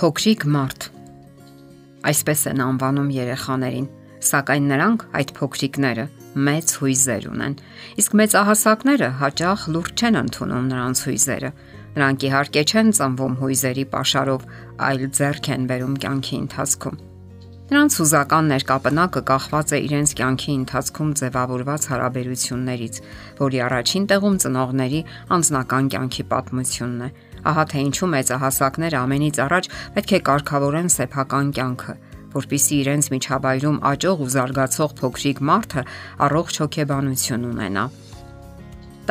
Փոքրիկ մարդ Այսպես են անվանում երեխաներին, սակայն նրանք այդ փոքրիկները մեծ հույզեր ունեն։ Իսկ մեծահասակները հաճախ լուրջ չեն ընդունում նրանց հույզերը։ Նրանք իհարկե չեն ծնվում հույզերի pašարով, այլ ձեռք են բերում կյանքի ընթացքում։ Նրանց հուզական ներկապնակը կախված է իրենց կյանքի ընթացքում ձևավորված հարաբերություններից, որի առաջին տեղում ծնողների անձնական կյանքի պատմությունն է։ Ահա թե ինչու մեծահասակները ամենից առաջ պետք է կարգավորեն սեփական կյանքը, որpիսի իրենց միջավայրում աճող ու զարգացող փոքրիկ մարդը առողջ հոգեբանություն ունենա։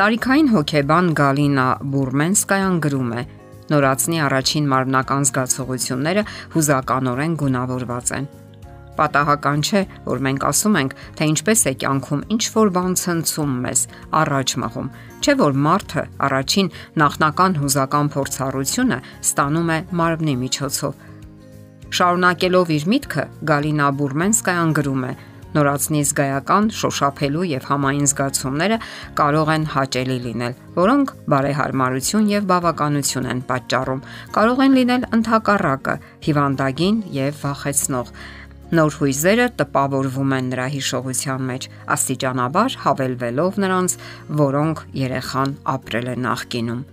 Տարիքային հոգեբան Գալինա Բուրմենսկայան գրում է. Նորացնի առաջին մարմնական զգացողությունները հուզականորեն գունավորված են պատահական չէ, որ մենք ասում ենք, թե ինչպես է կյանքում ինչ որ բան ցնցում մեզ, առաջ մղում։ Չէ որ մարդը առաջին նախնական հուզական փորձառությունը ստանում է մարմնի միջոցով։ Շարունակելով իր միտքը, Գալինա Բուրմենսկայան գրում է. Նորացնի զգայական, շոշափելու եւ համային զգացումները կարող են հաճելի լինել, որոնք բարեհարմարություն եւ բավականություն են պատճառում։ Կարող են լինել ընդհակառակը, հիվանդագին եւ վախեցնող։ Նոր հույզերը տպավորվում են նրա հիշողության մեջ, աստիճանաբար հավելվելով նրանց, որոնք երեխան ապրել է նախկինում։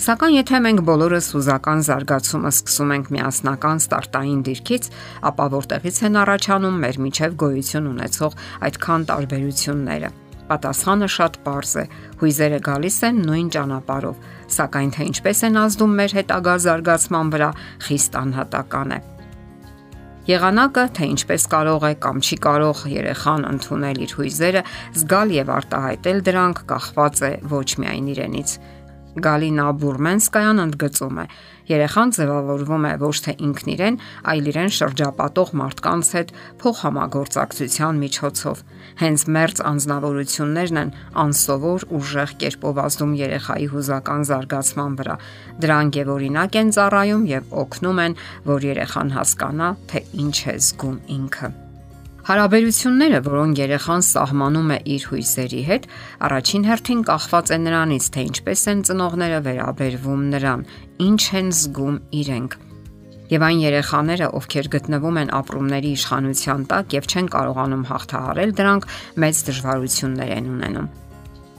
Սակայն եթե մենք բոլորս հուզական զարգացումը սկսում ենք միասնական ստարտային դիրքից, ապա որտեղից են առաջանում մեր միջև գոյություն ունեցող այդքան տարբերությունները։ Պատասխանը շատ པարզ է։ Հույզերը գալիս են նույն ճանապարով, սակայն թե ինչպես են ազդում մեր հետագա զարգացման վրա, խիստ անհատական է։ Եղանակը, թե ինչպես կարող է կամ չի կարող երեխան ընդունել իր հույզերը, զգալ եւ արտահայտել դրանք կախված է ոչ միայն իրենից, Գալինա Բուրմենսկայան ընդգծում է. երեխան ձևավորվում է ոչ թե ինքն իրեն, այլ իրեն շրջապատող մարդկանց հետ փոխհամագործակցության միջոցով։ Հենց մերց անznավորություններն են անսովոր ուժեղ կերպով ազդում երեխայի հուզական զարգացման վրա։ Դրանք եւ օրինակ են ծառայում եւ օգնում են, որ երեխան հասկանա, թե ինչ է զգում ինքը։ Հարաբերությունները, որոնք երեխան սահմանում է իր հույսերի հետ, առաջին հերթին կախված է նրանից, թե ինչպես են ծնողները վերաբերվում նրան, ինչ են զգում իրենք։ Եվ այն երեխաները, ովքեր գտնվում են ապրումների իշխանության տակ եւ չեն կարողանում հաղթահարել դրանք, մեծ դժվարություններ են ունենում։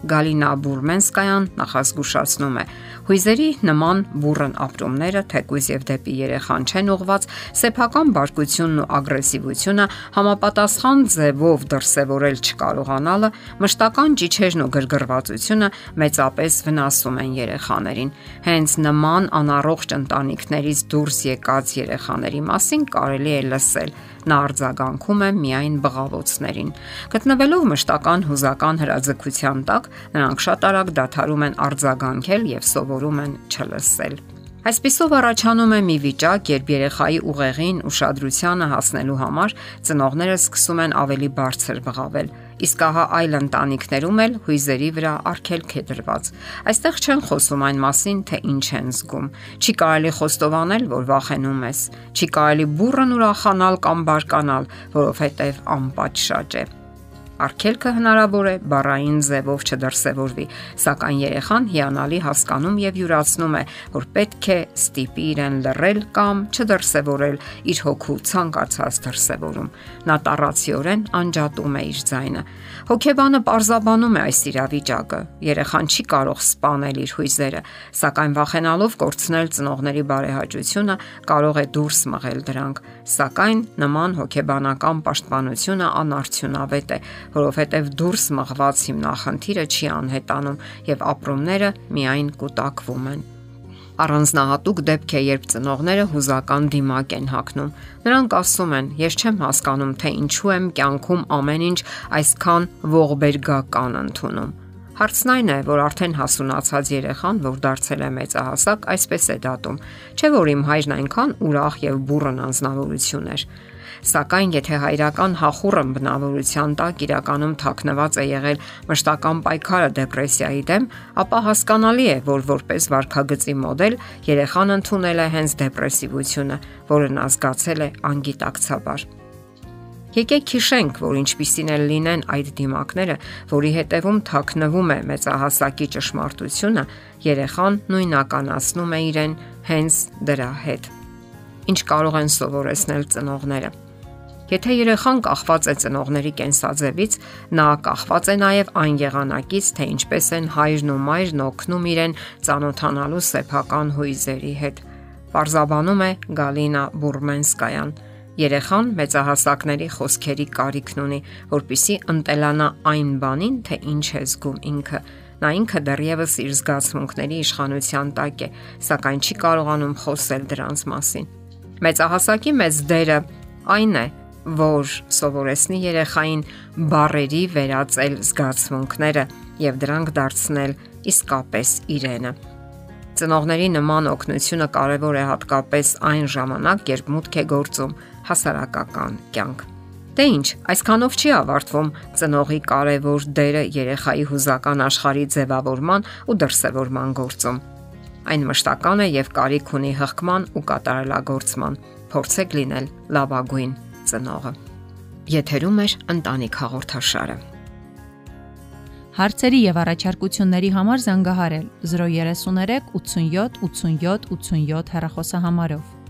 Գալինա Բուրմենսկայան նախազգուշացնում է. Հույզերի նման բուրըն ապրումները թեկույզ եւ դեպի երեխան չեն ուղված, սեփական բարկությունն ու ագրեսիվությունը համապատասխան ձևով դրսևորել չկարողանալը, մշտական ճիչերն ու գրգռվածությունը մեծապես վնասում են երեխաներին։ Հենց նման անառողջ ընտանիքներից դուրս եկած երեխաների մասին կարելի է լսել Նա արձագանքում է միայն բղավոցներին։ Գտնվելով մշտական հուզական հրաձգության տակ, նրանք շատ արագ դադարում են արձագանքել եւ սովորում են չլսել։ Այսպիսով առաջանում է մի վիճակ, երբ երեխայի ուղեղին ուշադրությանը հասնելու համար ծնողները սկսում են ավելի բարձր բղավել, իսկ ահա այլ ընտանիքներում էլ հույզերի վրա արգելք է դրված։ Այստեղ չեն խոսում այն մասին, թե ինչ են զգում։ Չի կարելի խոստովանել, որ վախենում ես։ Չի կարելի բուրըն ուրախանալ կամ բարկանալ, որովհետև անպատշաճ է։ Արկելքը հնարավոր է բառային ձևով չդրսևորվի, սակայն երեխան հիանալի հասկանում եւ յուրացնում է, որ պետք է ստիպի իրեն լռել կամ չդրսևորել իր հոգու ցանկացած դրսևորում։ Նա տառացիորեն անջատում է իր ձայնը։ Հոգեբանը պարզաբանում է այս իրավիճակը։ Երեխան չի կարող սپانել իր հույզերը, սակայն վախենալով կորցնել ծնողների բարեհաճությունը, կարող է դուրս մղել դրանք։ Սակայն նման հոգեբանական պաշտպանությունը անարդյունավետ է, որովհետև դուրս մղված հիմնախնդիրը չի անհետանում եւ ապրումները միայն կուտակվում են առանձնահատուկ դեպք է, երբ ծնողները հուզական դիմակ են հակնում։ Նրանք ասում են. «Ես չեմ հասկանում, թե ինչու եմ կյանքում ամեն ինչ այսքան ողբերգական ընդունում»։ Հարցն այն է, որ արդեն հասունացած երեխան, որ դարձել է մեծահասակ, այսպես է դատում. Չէ՞ որ իմ հայրն այնքան ուրախ եւ բուրըն անznավորություն էր։ Սակայն եթե հայրական հախուռն բնավորության տակ իրականում թաքնված է եղել մշտական պայքարը դեպրեսիայի դեմ, ապա հասկանալի է, որ որպես վարքագծի մոդել երեխան ընդունել է հենց դեպրեսիվությունը, որը նա զգացել է անգիտակցաբար։ Եկեք հիշենք, որ ինչպիսին էլ լինեն այդ դիմակները, որի հետևում թաքնվում է մեծահասակի ճշմարտությունը, երեխան նույնականացնում է իրեն հենց դրա հետ։ ինչ կարող են սովորեցնել ծնողները։ Եթե երեխան կախված է ծնողների կենսաձևից, նա կախված է նաև այն եղանակից, թե ինչպես են հայրն ու մայրն օգնում իրեն ճանոթանալու սեփական հույզերի հետ։ Պարզաբանում է Գալինա Բուրմենսկայան։ Երեխան մեծահասակների խոսքերի կարիքն ունի, որpիսի ընտելանա այն բանին, թե ինչ է զգում ինքը։ Նա ինքը դեռևս իր զգացմունքների իշխանության տակ է, սակայն չի կարողանում խոսել դրանց մասին։ Մեծահասակի մեծ դերը այն է, որ սովորեցնի երեխային բարերի վերածել զգացմունքները եւ դրանք դարձնել իսկապես իրենը։ Ծնողների նման օգնությունը կարևոր է հատկապես այն ժամանակ, երբ մուտք է գործում հասարակական կյանք։ Դե ինչ, այսքանով չի ավարտվում ծնողի կարևոր դերը երեխայի հուզական աշխարհի ձևավորման ու դրսևորման գործում։ Այն մշտական է եւ կարիք ունի հղկման ու կատարելագործման։ Փորձեք լինել լավագույն ծնողը։ Եթերում է ընտանիք հաղորդաշարը։ Հարցերի եւ առաջարկությունների համար զանգահարել 033 87 87 87 հեռախոսահամարով։